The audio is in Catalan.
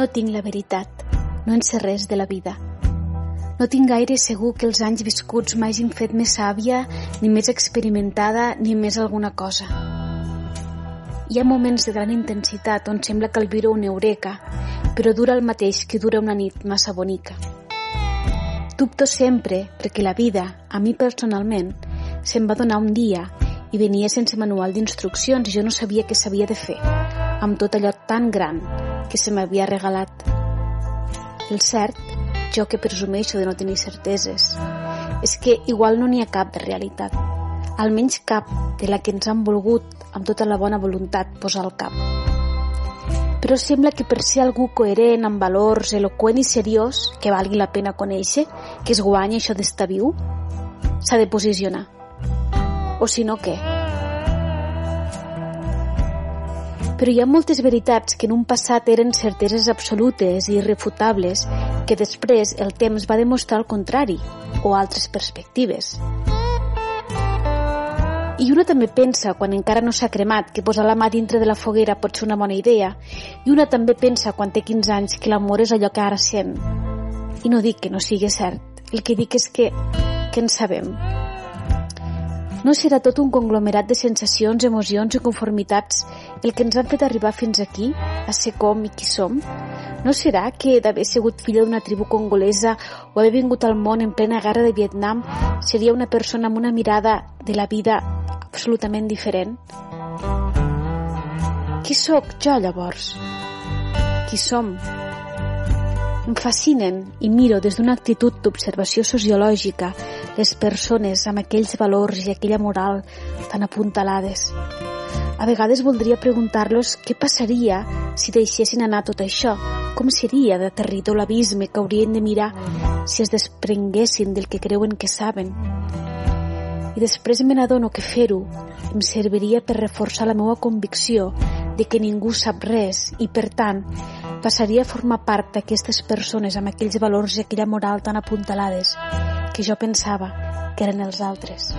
No tinc la veritat, no en sé res de la vida. No tinc gaire segur que els anys viscuts m'hagin fet més sàvia, ni més experimentada, ni més alguna cosa. Hi ha moments de gran intensitat on sembla que el viure una eureka, però dura el mateix que dura una nit massa bonica. Dubto sempre perquè la vida, a mi personalment, se'm va donar un dia i venia sense manual d'instruccions i jo no sabia què s'havia de fer amb tot allò tan gran que se m'havia regalat. El cert, jo que presumeixo de no tenir certeses, és que igual no n'hi ha cap de realitat, almenys cap de la que ens han volgut amb tota la bona voluntat posar al cap. Però sembla que per ser algú coherent, amb valors, eloquent i seriós, que valgui la pena conèixer, que es guanya això d'estar viu, s'ha de posicionar. O si no, què? Però hi ha moltes veritats que en un passat eren certeses absolutes i irrefutables que després el temps va demostrar el contrari o altres perspectives. I una també pensa, quan encara no s'ha cremat, que posar la mà dintre de la foguera pot ser una bona idea, i una també pensa, quan té 15 anys, que l'amor és allò que ara sent. I no dic que no sigui cert, el que dic és que, que en sabem. No serà tot un conglomerat de sensacions, emocions i conformitats el que ens han fet arribar fins aquí, a ser com i qui som? No serà que d'haver sigut filla d'una tribu congolesa o haver vingut al món en plena guerra de Vietnam seria una persona amb una mirada de la vida absolutament diferent? Qui sóc jo llavors? Qui som? Em fascinen i miro des d'una actitud d'observació sociològica les persones amb aquells valors i aquella moral tan apuntalades. A vegades voldria preguntar-los què passaria si deixessin anar tot això, com seria d'aterridor l'abisme que haurien de mirar si es desprenguessin del que creuen que saben. I després me n'adono que fer-ho em serviria per reforçar la meva convicció de que ningú sap res i, per tant, passaria a formar part d'aquestes persones amb aquells valors i aquella moral tan apuntalades que jo pensava que eren els altres.